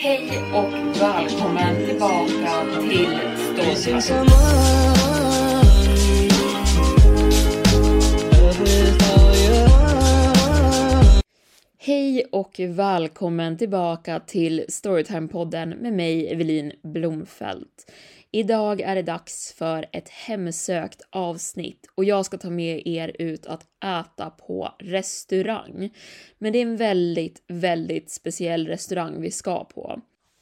Hej och välkommen tillbaka till Storytime. Hej och välkommen tillbaka till Storytime-podden med mig, Evelin Blomfelt. Idag är det dags för ett hemsökt avsnitt och jag ska ta med er ut att äta på restaurang. Men det är en väldigt, väldigt speciell restaurang vi ska på.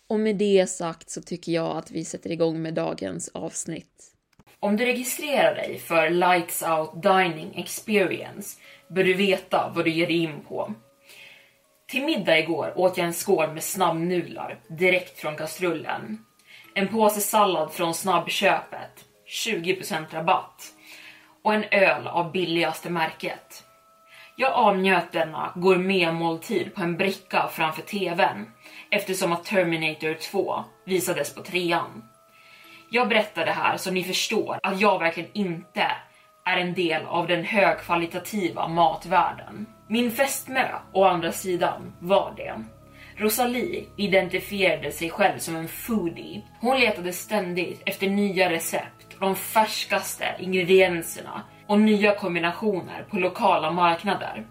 Och med det sagt så tycker jag att vi sätter igång med dagens avsnitt. Om du registrerar dig för Lights Out Dining Experience bör du veta vad du ger dig in på. Till middag igår åt jag en skål med snabbnudlar direkt från kastrullen. En påse sallad från snabbköpet, 20% rabatt. Och en öl av billigaste märket. Jag avnjöt denna gourmetmåltid på en bricka framför TVn eftersom att Terminator 2 visades på trean. Jag berättar det här så ni förstår att jag verkligen inte är en del av den högkvalitativa matvärlden. Min fästmö å andra sidan var det. Rosalie identifierade sig själv som en foodie. Hon letade ständigt efter nya recept de färskaste ingredienserna och nya kombinationer på lokala marknader.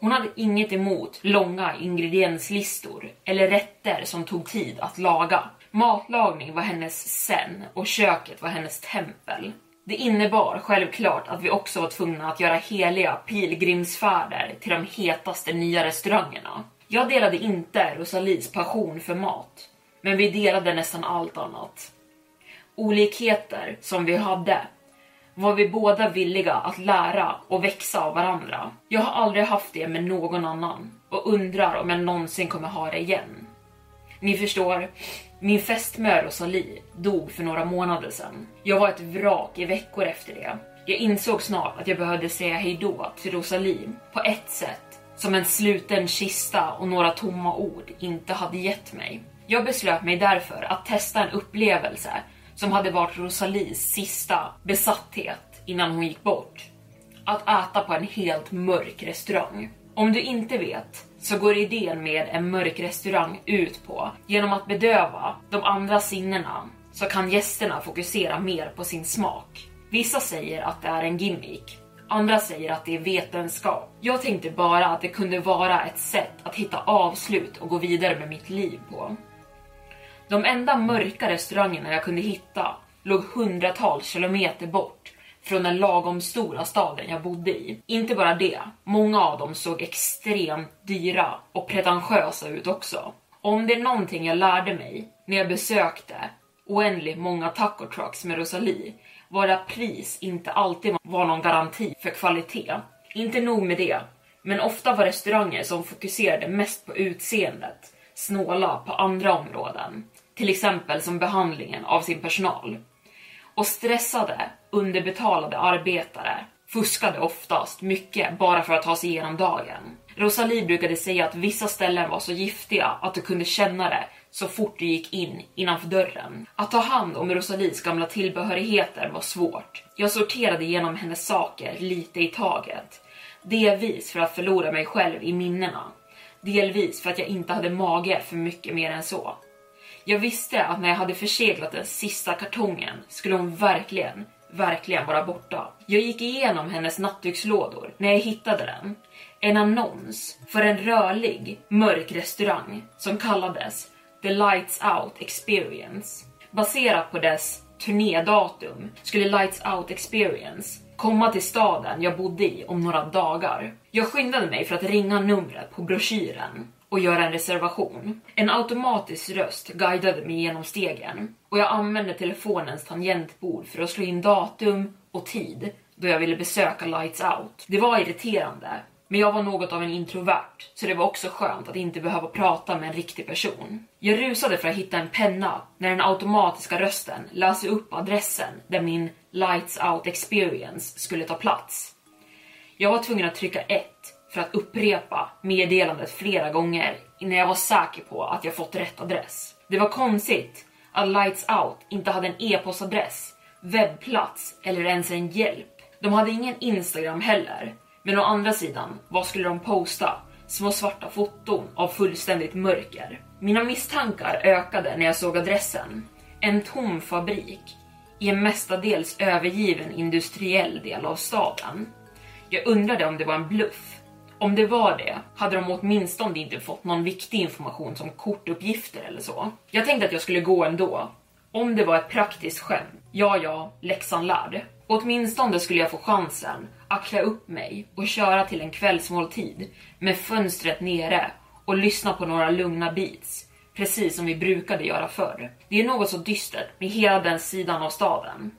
Hon hade inget emot långa ingredienslistor eller rätter som tog tid att laga. Matlagning var hennes sen och köket var hennes tempel. Det innebar självklart att vi också var tvungna att göra heliga pilgrimsfärder till de hetaste nya restaurangerna. Jag delade inte Rosalies passion för mat, men vi delade nästan allt annat. Olikheter som vi hade var vi båda villiga att lära och växa av varandra. Jag har aldrig haft det med någon annan och undrar om jag någonsin kommer ha det igen. Ni förstår, min fästmö Rosalie dog för några månader sedan. Jag var ett vrak i veckor efter det. Jag insåg snart att jag behövde säga hejdå till Rosalie på ett sätt som en sluten kista och några tomma ord inte hade gett mig. Jag beslöt mig därför att testa en upplevelse som hade varit Rosalies sista besatthet innan hon gick bort. Att äta på en helt mörk restaurang. Om du inte vet så går idén med en mörk restaurang ut på genom att bedöva de andra sinnena så kan gästerna fokusera mer på sin smak. Vissa säger att det är en gimmick, andra säger att det är vetenskap. Jag tänkte bara att det kunde vara ett sätt att hitta avslut och gå vidare med mitt liv på. De enda mörka restaurangerna jag kunde hitta låg hundratals kilometer bort från den lagom stora staden jag bodde i. Inte bara det, många av dem såg extremt dyra och pretentiösa ut också. Om det är någonting jag lärde mig när jag besökte oändligt många taco trucks med Rosalie var att pris inte alltid var någon garanti för kvalitet. Inte nog med det, men ofta var restauranger som fokuserade mest på utseendet snåla på andra områden, till exempel som behandlingen av sin personal. Och stressade, underbetalade arbetare fuskade oftast mycket bara för att ta sig igenom dagen. Rosalie brukade säga att vissa ställen var så giftiga att du kunde känna det så fort du gick in innanför dörren. Att ta hand om Rosalies gamla tillbehörigheter var svårt. Jag sorterade igenom hennes saker lite i taget. Delvis för att förlora mig själv i minnena. Delvis för att jag inte hade mage för mycket mer än så. Jag visste att när jag hade förseglat den sista kartongen skulle hon verkligen, verkligen vara borta. Jag gick igenom hennes nattdukslådor när jag hittade den. en annons för en rörlig, mörk restaurang som kallades The Lights Out Experience. Baserat på dess turnédatum skulle Lights Out Experience komma till staden jag bodde i om några dagar. Jag skyndade mig för att ringa numret på broschyren och göra en reservation. En automatisk röst guidade mig genom stegen och jag använde telefonens tangentbord för att slå in datum och tid då jag ville besöka Lights Out. Det var irriterande, men jag var något av en introvert, så det var också skönt att inte behöva prata med en riktig person. Jag rusade för att hitta en penna när den automatiska rösten läste upp adressen där min Lights Out Experience skulle ta plats. Jag var tvungen att trycka 1 för att upprepa meddelandet flera gånger innan jag var säker på att jag fått rätt adress. Det var konstigt att Lights Out inte hade en e-postadress, webbplats eller ens en hjälp. De hade ingen Instagram heller, men å andra sidan, vad skulle de posta? Små svarta foton av fullständigt mörker. Mina misstankar ökade när jag såg adressen. En tom fabrik i en mestadels övergiven industriell del av staden. Jag undrade om det var en bluff. Om det var det hade de åtminstone inte fått någon viktig information som kortuppgifter eller så. Jag tänkte att jag skulle gå ändå. Om det var ett praktiskt skämt, ja ja, läxan lärd. Åtminstone skulle jag få chansen att klä upp mig och köra till en kvällsmåltid med fönstret nere och lyssna på några lugna beats, precis som vi brukade göra förr. Det är något så dystert med hela den sidan av staden.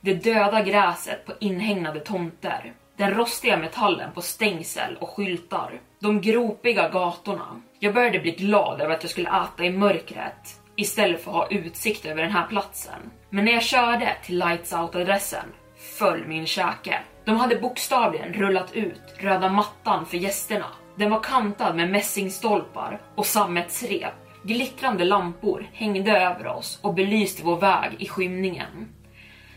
Det döda gräset på inhägnade tomter, den rostiga metallen på stängsel och skyltar, de gropiga gatorna. Jag började bli glad över att jag skulle äta i mörkret istället för att ha utsikt över den här platsen. Men när jag körde till Lights Out-adressen föll min käke. De hade bokstavligen rullat ut röda mattan för gästerna. Den var kantad med mässingstolpar och sammetsrep. Glittrande lampor hängde över oss och belyste vår väg i skymningen.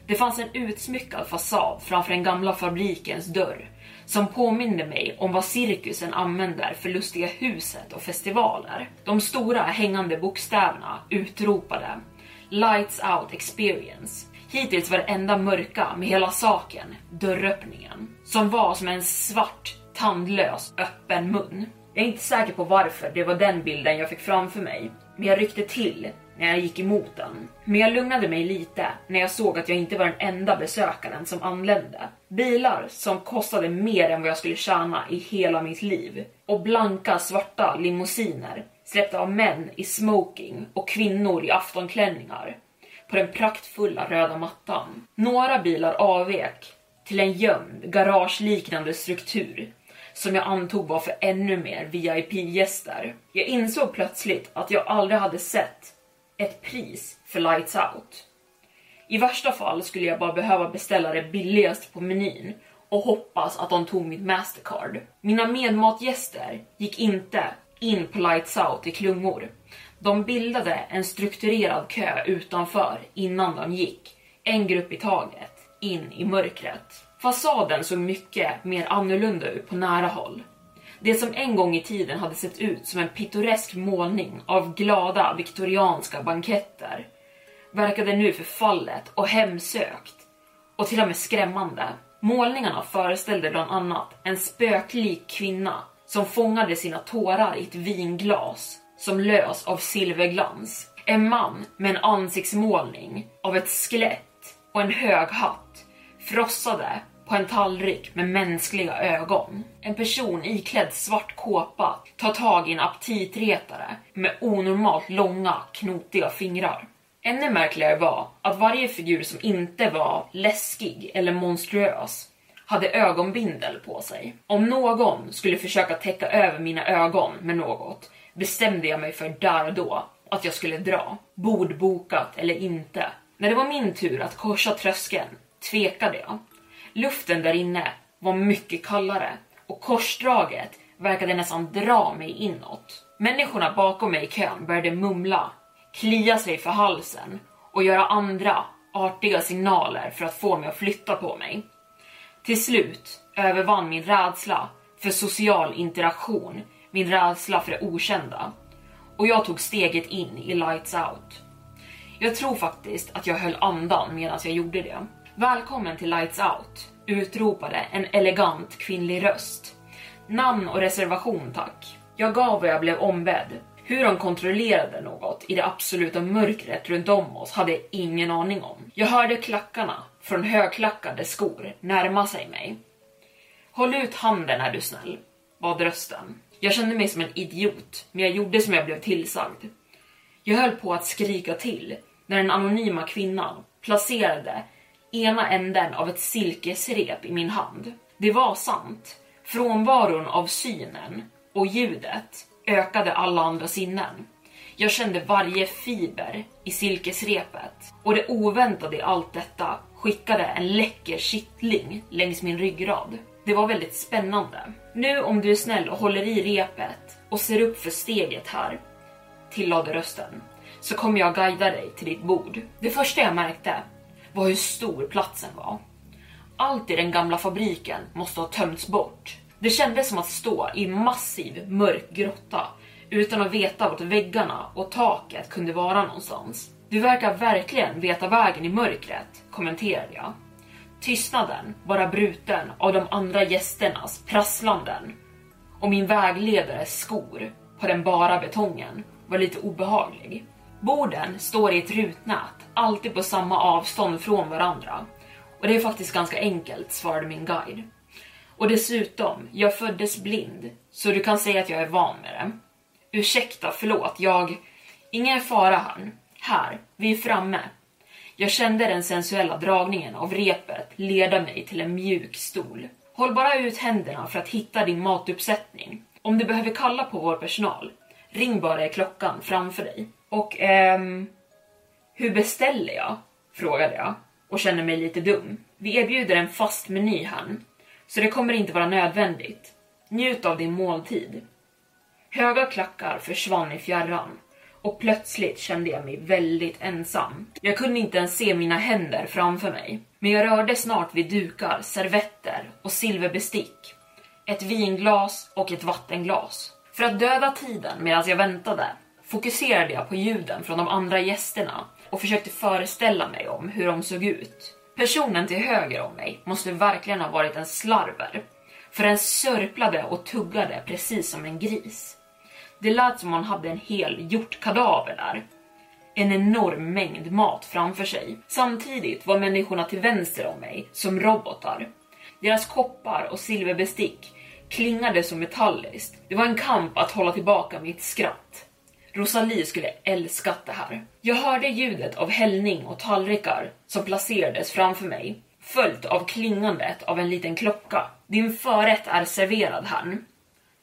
Det fanns en utsmyckad fasad framför den gamla fabrikens dörr som påminde mig om vad cirkusen använder för lustiga huset och festivaler. De stora hängande bokstäverna utropade Lights Out Experience. Hittills var det enda mörka med hela saken dörröppningen, som var som en svart, tandlös, öppen mun. Jag är inte säker på varför det var den bilden jag fick framför mig, men jag ryckte till när jag gick emot den. Men jag lugnade mig lite när jag såg att jag inte var den enda besökaren som anlände. Bilar som kostade mer än vad jag skulle tjäna i hela mitt liv. Och blanka svarta limousiner släppta av män i smoking och kvinnor i aftonklänningar på den praktfulla röda mattan. Några bilar avvek till en gömd garageliknande struktur som jag antog var för ännu mer VIP-gäster. Jag insåg plötsligt att jag aldrig hade sett ett pris för Lights Out. I värsta fall skulle jag bara behöva beställa det billigaste på menyn och hoppas att de tog mitt Mastercard. Mina medmatgäster gick inte in på Lights Out i klungor. De bildade en strukturerad kö utanför innan de gick, en grupp i taget, in i mörkret. Fasaden såg mycket mer annorlunda ut på nära håll. Det som en gång i tiden hade sett ut som en pittoresk målning av glada viktorianska banketter verkade nu förfallet och hemsökt och till och med skrämmande. Målningarna föreställde bland annat en spöklik kvinna som fångade sina tårar i ett vinglas som lös av silverglans. En man med en ansiktsmålning av ett skelett och en hög hatt frossade på en tallrik med mänskliga ögon. En person iklädd svart kåpa tar tag i en aptitretare med onormalt långa, knotiga fingrar. Ännu märkligare var att varje figur som inte var läskig eller monstruös hade ögonbindel på sig. Om någon skulle försöka täcka över mina ögon med något bestämde jag mig för där och då att jag skulle dra. Bordbokat eller inte. När det var min tur att korsa tröskeln tvekade jag. Luften där inne var mycket kallare och korsdraget verkade nästan dra mig inåt. Människorna bakom mig i kön började mumla, klia sig för halsen och göra andra artiga signaler för att få mig att flytta på mig. Till slut övervann min rädsla för social interaktion min rädsla för det okända och jag tog steget in i Lights Out. Jag tror faktiskt att jag höll andan medan jag gjorde det. Välkommen till Lights Out, utropade en elegant kvinnlig röst. Namn och reservation tack. Jag gav vad jag blev ombedd. Hur de kontrollerade något i det absoluta mörkret runt om oss hade jag ingen aning om. Jag hörde klackarna från högklackade skor närma sig mig. Håll ut handen är du snäll, bad rösten. Jag kände mig som en idiot, men jag gjorde som jag blev tillsagd. Jag höll på att skrika till när den anonyma kvinnan placerade ena änden av ett silkesrep i min hand. Det var sant. Frånvaron av synen och ljudet ökade alla andra sinnen. Jag kände varje fiber i silkesrepet och det oväntade i allt detta skickade en läcker kittling längs min ryggrad. Det var väldigt spännande. Nu om du är snäll och håller i repet och ser upp för steget här, tillade rösten, så kommer jag guida dig till ditt bord. Det första jag märkte var hur stor platsen var. Allt i den gamla fabriken måste ha tömts bort. Det kändes som att stå i massiv mörk grotta utan att veta vart väggarna och taket kunde vara någonstans. Du verkar verkligen veta vägen i mörkret, kommenterade jag. Tystnaden bara bruten av de andra gästernas prasslanden och min vägledares skor på den bara betongen var lite obehaglig. Borden står i ett rutnät, alltid på samma avstånd från varandra. Och det är faktiskt ganska enkelt, svarade min guide. Och dessutom, jag föddes blind, så du kan säga att jag är van med det. Ursäkta, förlåt, jag... Ingen fara han. Här, vi är framme. Jag kände den sensuella dragningen av repet leda mig till en mjuk stol. Håll bara ut händerna för att hitta din matuppsättning. Om du behöver kalla på vår personal, ring bara i klockan framför dig. Och ehm... Hur beställer jag? Frågade jag och känner mig lite dum. Vi erbjuder en fast meny här, så det kommer inte vara nödvändigt. Njut av din måltid. Höga klackar försvann i fjärran och plötsligt kände jag mig väldigt ensam. Jag kunde inte ens se mina händer framför mig, men jag rörde snart vid dukar, servetter och silverbestick. Ett vinglas och ett vattenglas. För att döda tiden medan jag väntade fokuserade jag på ljuden från de andra gästerna och försökte föreställa mig om hur de såg ut. Personen till höger om mig måste verkligen ha varit en slarver, för den sörplade och tuggade precis som en gris. Det lät som om han hade en hel hjortkadaver där. En enorm mängd mat framför sig. Samtidigt var människorna till vänster om mig som robotar. Deras koppar och silverbestick klingade så metalliskt. Det var en kamp att hålla tillbaka mitt skratt. Rosalie skulle älskat det här. Jag hörde ljudet av hällning och tallrikar som placerades framför mig, följt av klingandet av en liten klocka. Din förrätt är serverad här.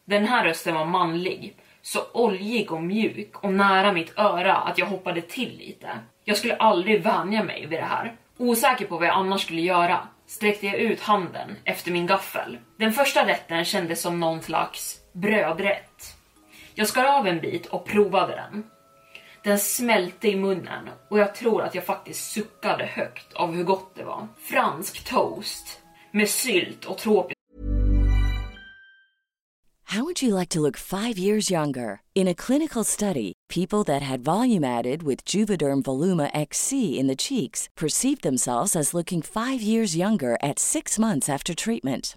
Den här rösten var manlig, så oljig och mjuk och nära mitt öra att jag hoppade till lite. Jag skulle aldrig vänja mig vid det här. Osäker på vad jag annars skulle göra sträckte jag ut handen efter min gaffel. Den första rätten kändes som någon slags brödrätt. Jag skar av en bit och provade den. Den smälte i munnen och jag tror att jag faktiskt suckade högt av hur gott det var. Fransk toast med sylt och tropisk How would you like to look five years younger? In a clinical study, people that had volume added with Juvederm Voluma XC in the cheeks perceived themselves as looking five years younger at six months after treatment.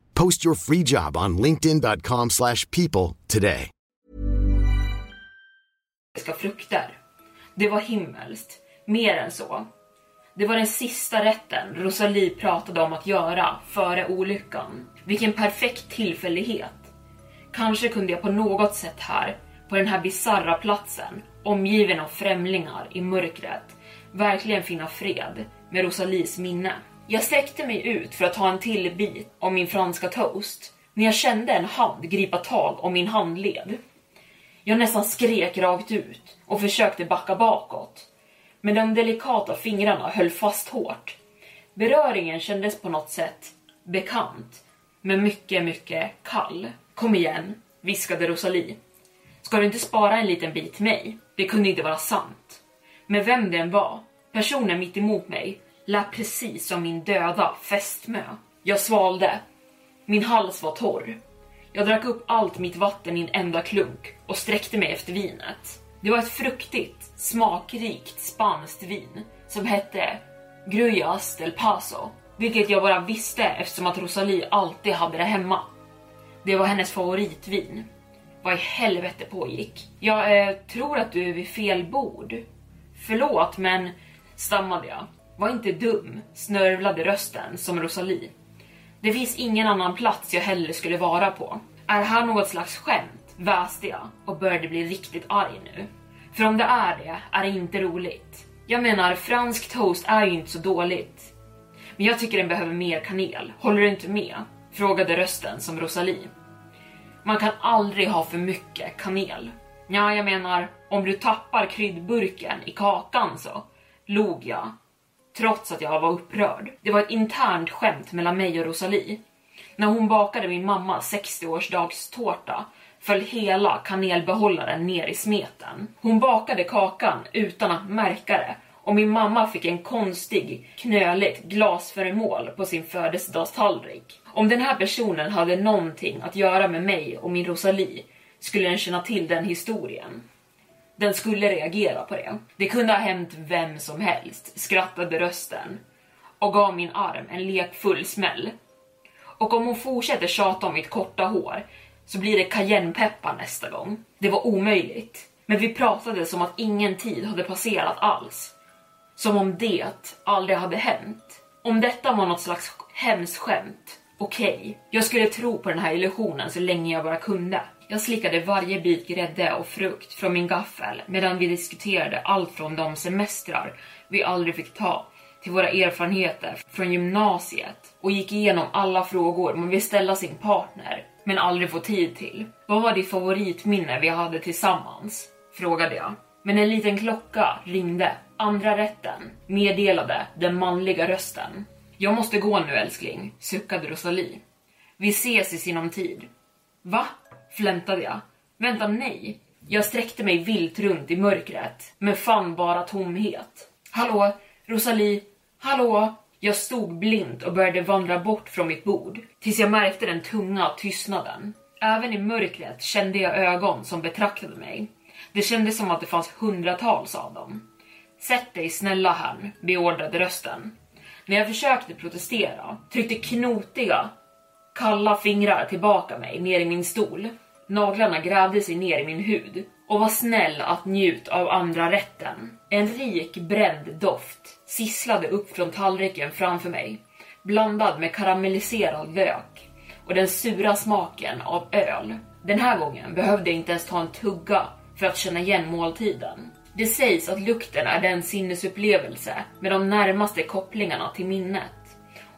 Post your free job on linkedin.com/people slash people today. frukter. Det var himmelskt. Mer än så. Det var den sista rätten Rosalie pratade om att göra före olyckan. Vilken perfekt tillfällighet. Kanske kunde jag på något sätt här, på den här bizarra platsen, omgiven av främlingar i mörkret, verkligen finna fred med Rosalies minne. Jag sträckte mig ut för att ta en till bit av min franska toast när jag kände en hand gripa tag om min handled. Jag nästan skrek rakt ut och försökte backa bakåt. Men de delikata fingrarna höll fast hårt. Beröringen kändes på något sätt bekant, men mycket, mycket kall. Kom igen, viskade Rosalie. Ska du inte spara en liten bit till mig? Det kunde inte vara sant. Men vem den var, personen mitt emot mig, lät precis som min döda fästmö. Jag svalde. Min hals var torr. Jag drack upp allt mitt vatten i en enda klunk och sträckte mig efter vinet. Det var ett fruktigt, smakrikt spanskt vin som hette Grujas del Paso, vilket jag bara visste eftersom att Rosalie alltid hade det hemma. Det var hennes favoritvin. Vad i helvete pågick? Jag eh, tror att du är vid fel bord. Förlåt, men stammade jag. Var inte dum, snörvlade rösten som Rosalie. Det finns ingen annan plats jag hellre skulle vara på. Är här något slags skämt? väste jag och började bli riktigt arg nu. För om det är det, är det inte roligt. Jag menar, fransk toast är ju inte så dåligt. Men jag tycker den behöver mer kanel. Håller du inte med? Frågade rösten som Rosalie. Man kan aldrig ha för mycket kanel. Ja, jag menar, om du tappar kryddburken i kakan så, log jag. Trots att jag var upprörd. Det var ett internt skämt mellan mig och Rosalie. När hon bakade min mamma 60-årsdagstårta föll hela kanelbehållaren ner i smeten. Hon bakade kakan utan att märka det och min mamma fick en konstig, knöligt glasföremål på sin födelsedagstallrik. Om den här personen hade någonting att göra med mig och min Rosalie skulle den känna till den historien. Den skulle reagera på det. Det kunde ha hänt vem som helst, skrattade rösten och gav min arm en lekfull smäll. Och om hon fortsätter tjata om mitt korta hår så blir det cayennepeppar nästa gång. Det var omöjligt. Men vi pratade som att ingen tid hade passerat alls. Som om det aldrig hade hänt. Om detta var något slags hemskt skämt, okej. Okay. Jag skulle tro på den här illusionen så länge jag bara kunde. Jag slickade varje bit grädde och frukt från min gaffel medan vi diskuterade allt från de semestrar vi aldrig fick ta till våra erfarenheter från gymnasiet och gick igenom alla frågor man vill ställa sin partner men aldrig få tid till. Vad var ditt favoritminne vi hade tillsammans? Frågade jag. Men en liten klocka ringde. Andra rätten meddelade den manliga rösten. Jag måste gå nu älskling, suckade Rosalie. Vi ses i sinom tid. Va? Flämtade jag. Vänta, nej. Jag sträckte mig vilt runt i mörkret, men fann bara tomhet. Hallå, Rosalie? Hallå? Jag stod blint och började vandra bort från mitt bord, tills jag märkte den tunga tystnaden. Även i mörkret kände jag ögon som betraktade mig. Det kändes som att det fanns hundratals av dem. Sätt dig snälla här, beordrade rösten. När jag försökte protestera tryckte knotiga, kalla fingrar tillbaka mig ner i min stol. Naglarna grävde sig ner i min hud och var snäll att njut av andra rätten. En rik bränd doft sisslade upp från tallriken framför mig, blandad med karamelliserad lök och den sura smaken av öl. Den här gången behövde jag inte ens ta en tugga för att känna igen måltiden. Det sägs att lukten är den sinnesupplevelse med de närmaste kopplingarna till minnet.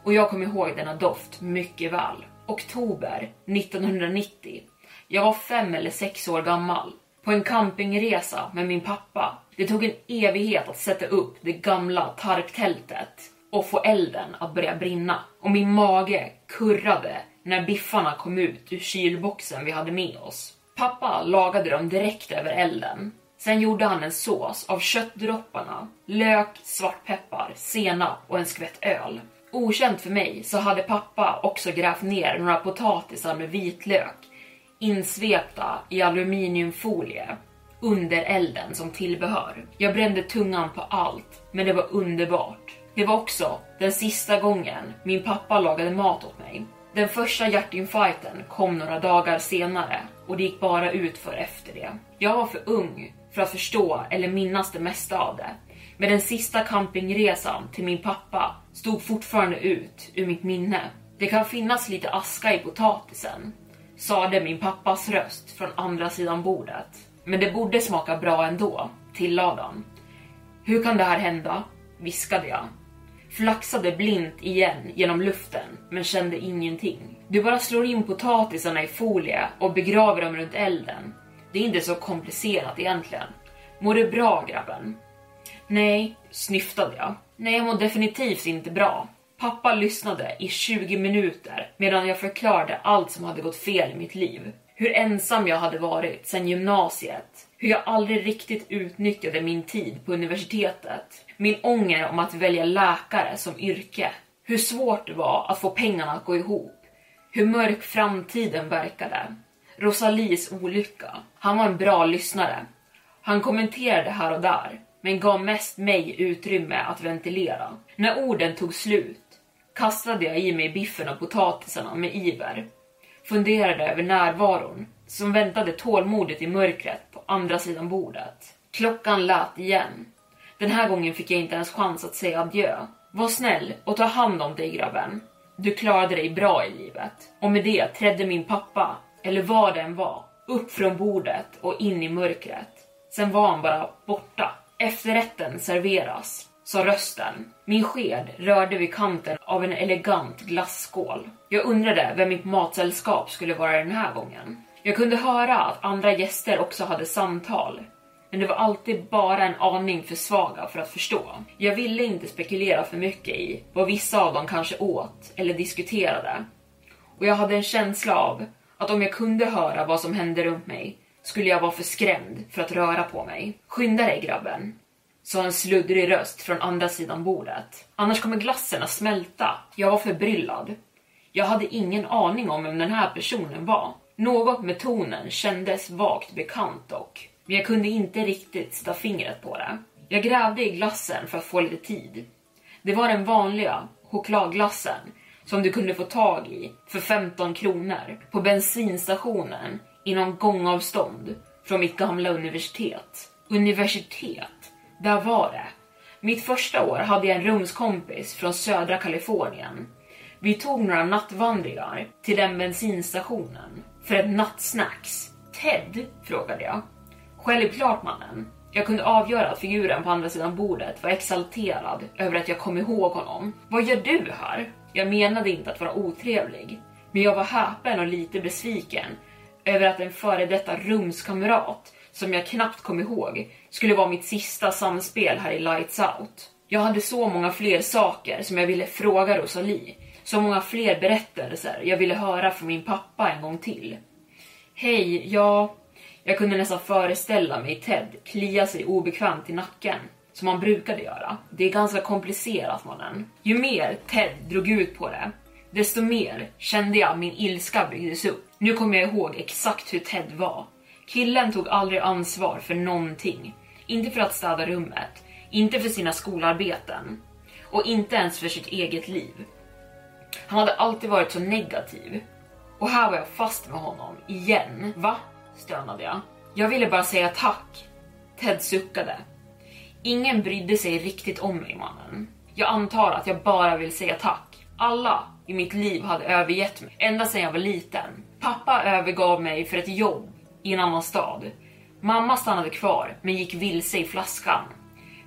Och jag kommer ihåg denna doft mycket väl. Oktober 1990. Jag var fem eller sex år gammal. På en campingresa med min pappa. Det tog en evighet att sätta upp det gamla tarktältet och få elden att börja brinna. Och min mage kurrade när biffarna kom ut ur kylboxen vi hade med oss. Pappa lagade dem direkt över elden. Sen gjorde han en sås av köttdropparna, lök, svartpeppar, senap och en skvätt öl. Okänt för mig så hade pappa också grävt ner några potatisar med vitlök insvepta i aluminiumfolie under elden som tillbehör. Jag brände tungan på allt, men det var underbart. Det var också den sista gången min pappa lagade mat åt mig. Den första hjärtinfarkten kom några dagar senare och det gick bara ut för efter det. Jag var för ung för att förstå eller minnas det mesta av det. Men den sista campingresan till min pappa stod fortfarande ut ur mitt minne. Det kan finnas lite aska i potatisen, sade min pappas röst från andra sidan bordet. Men det borde smaka bra ändå, tillade han. Hur kan det här hända? viskade jag. Flaxade blint igen genom luften, men kände ingenting. Du bara slår in potatisarna i folie och begraver dem runt elden. Det är inte så komplicerat egentligen. Mår du bra grabben? Nej, snyftade jag. Nej, jag mår definitivt inte bra. Pappa lyssnade i 20 minuter medan jag förklarade allt som hade gått fel i mitt liv. Hur ensam jag hade varit sedan gymnasiet. Hur jag aldrig riktigt utnyttjade min tid på universitetet. Min ånger om att välja läkare som yrke. Hur svårt det var att få pengarna att gå ihop. Hur mörk framtiden verkade. Rosalies olycka. Han var en bra lyssnare. Han kommenterade här och där, men gav mest mig utrymme att ventilera. När orden tog slut kastade jag i mig biffen och potatisarna med iver. Funderade över närvaron, som väntade tålmodigt i mörkret på andra sidan bordet. Klockan lät igen. Den här gången fick jag inte ens chans att säga adjö. Var snäll och ta hand om dig grabben. Du klarade dig bra i livet. Och med det trädde min pappa, eller vad det än var, upp från bordet och in i mörkret. Sen var han bara borta. Efterrätten serveras sa rösten. Min sked rörde vid kanten av en elegant glasskål. Jag undrade vem mitt matsällskap skulle vara den här gången. Jag kunde höra att andra gäster också hade samtal, men det var alltid bara en aning för svaga för att förstå. Jag ville inte spekulera för mycket i vad vissa av dem kanske åt eller diskuterade. Och jag hade en känsla av att om jag kunde höra vad som hände runt mig skulle jag vara för skrämd för att röra på mig. Skynda dig grabben, sa en sluddrig röst från andra sidan bordet. Annars kommer glassen att smälta. Jag var förbryllad. Jag hade ingen aning om vem den här personen var. Något med tonen kändes vagt bekant dock, men jag kunde inte riktigt sätta fingret på det. Jag grävde i glassen för att få lite tid. Det var den vanliga chokladglassen som du kunde få tag i för 15 kronor på bensinstationen inom gångavstånd från mitt gamla universitet. Universitet? Där var det. Mitt första år hade jag en rumskompis från södra Kalifornien. Vi tog några nattvandringar till den bensinstationen för ett nattsnacks. Ted? frågade jag. Självklart mannen. Jag kunde avgöra att figuren på andra sidan bordet var exalterad över att jag kom ihåg honom. Vad gör du här? Jag menade inte att vara otrevlig, men jag var häpen och lite besviken över att en före detta rumskamrat som jag knappt kom ihåg skulle vara mitt sista samspel här i Lights Out. Jag hade så många fler saker som jag ville fråga Rosalie, så många fler berättelser jag ville höra från min pappa en gång till. Hej, ja... Jag kunde nästan föreställa mig Ted klia sig obekvämt i nacken, som han brukade göra. Det är ganska komplicerat mannen. Ju mer Ted drog ut på det, desto mer kände jag min ilska byggdes upp. Nu kommer jag ihåg exakt hur Ted var. Killen tog aldrig ansvar för någonting. Inte för att städa rummet, inte för sina skolarbeten och inte ens för sitt eget liv. Han hade alltid varit så negativ. Och här var jag fast med honom, igen. Va? stönade jag. Jag ville bara säga tack. Ted suckade. Ingen brydde sig riktigt om mig mannen. Jag antar att jag bara vill säga tack. Alla i mitt liv hade övergett mig ända sedan jag var liten. Pappa övergav mig för ett jobb i en annan stad. Mamma stannade kvar men gick vilse i flaskan.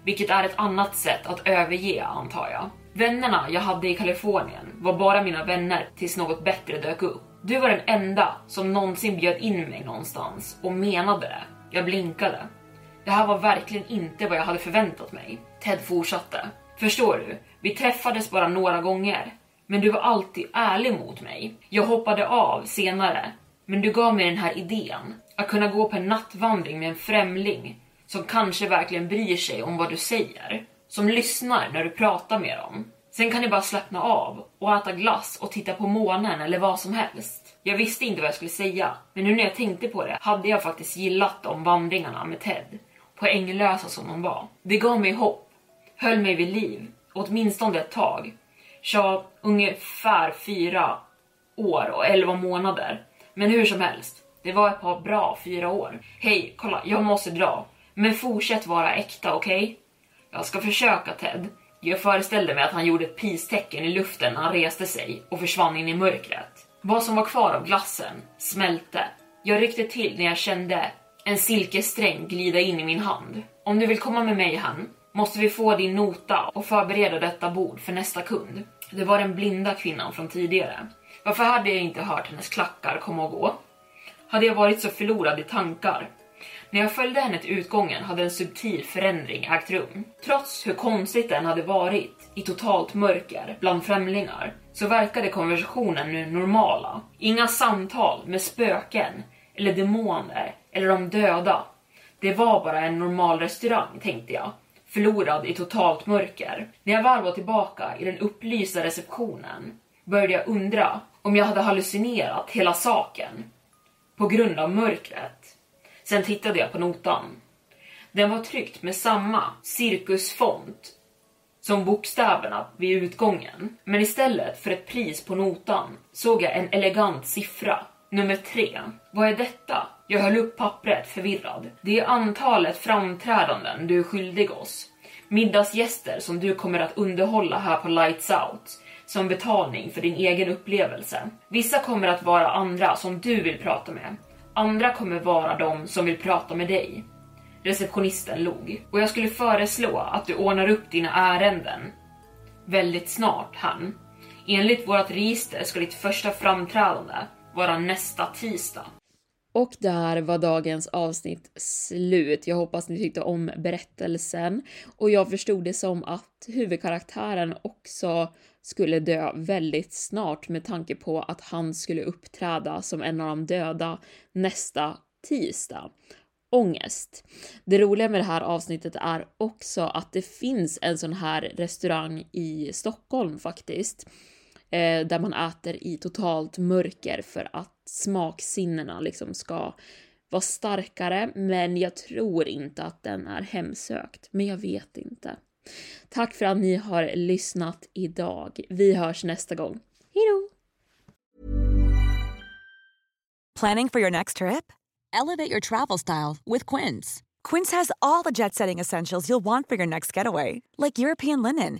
Vilket är ett annat sätt att överge antar jag. Vännerna jag hade i Kalifornien var bara mina vänner tills något bättre dök upp. Du var den enda som någonsin bjöd in mig någonstans och menade det. Jag blinkade. Det här var verkligen inte vad jag hade förväntat mig. Ted fortsatte. Förstår du? Vi träffades bara några gånger. Men du var alltid ärlig mot mig. Jag hoppade av senare. Men du gav mig den här idén. Att kunna gå på en nattvandring med en främling som kanske verkligen bryr sig om vad du säger. Som lyssnar när du pratar med dem. Sen kan ni bara slappna av och äta glass och titta på månen eller vad som helst. Jag visste inte vad jag skulle säga, men nu när jag tänkte på det hade jag faktiskt gillat de vandringarna med Ted. Poänglösa som de var. Det gav mig hopp, höll mig vid liv, åtminstone ett tag. Tja, ungefär fyra år och elva månader. Men hur som helst, det var ett par bra fyra år. Hej, kolla, jag måste dra. Men fortsätt vara äkta, okej? Okay? Jag ska försöka Ted. Jag föreställde mig att han gjorde ett peace-tecken i luften när han reste sig och försvann in i mörkret. Vad som var kvar av glassen smälte. Jag ryckte till när jag kände en silkessträng glida in i min hand. Om du vill komma med mig hem, måste vi få din nota och förbereda detta bord för nästa kund. Det var den blinda kvinnan från tidigare. Varför hade jag inte hört hennes klackar komma och gå? Hade jag varit så förlorad i tankar? När jag följde henne till utgången hade en subtil förändring ägt rum. Trots hur konstigt den hade varit i totalt mörker bland främlingar så verkade konversationen nu normala. Inga samtal med spöken eller demoner eller de döda. Det var bara en normal restaurang tänkte jag, förlorad i totalt mörker. När jag väl var tillbaka i den upplysta receptionen började jag undra om jag hade hallucinerat hela saken på grund av mörkret. Sen tittade jag på notan. Den var tryckt med samma cirkusfont som bokstäverna vid utgången. Men istället för ett pris på notan såg jag en elegant siffra. Nummer tre. Vad är detta? Jag höll upp pappret förvirrad. Det är antalet framträdanden du är skyldig oss. Middagsgäster som du kommer att underhålla här på Lights Out som betalning för din egen upplevelse. Vissa kommer att vara andra som du vill prata med. Andra kommer vara de som vill prata med dig. Receptionisten log. Och jag skulle föreslå att du ordnar upp dina ärenden. Väldigt snart, han. Enligt vårt register ska ditt första framträdande vara nästa tisdag. Och där var dagens avsnitt slut. Jag hoppas ni tyckte om berättelsen och jag förstod det som att huvudkaraktären också skulle dö väldigt snart med tanke på att han skulle uppträda som en av de döda nästa tisdag. Ångest. Det roliga med det här avsnittet är också att det finns en sån här restaurang i Stockholm faktiskt eh, där man äter i totalt mörker för att smaksinnena liksom ska vara starkare, men jag tror inte att den är hemsökt. Men jag vet inte. Tack för att ni har lyssnat idag. Vi hörs nästa gång. Hejdå! Planning for your next trip? Elevate your travel style with Quince. Quince has all the jet-setting essentials you'll want for your next getaway, like European linen,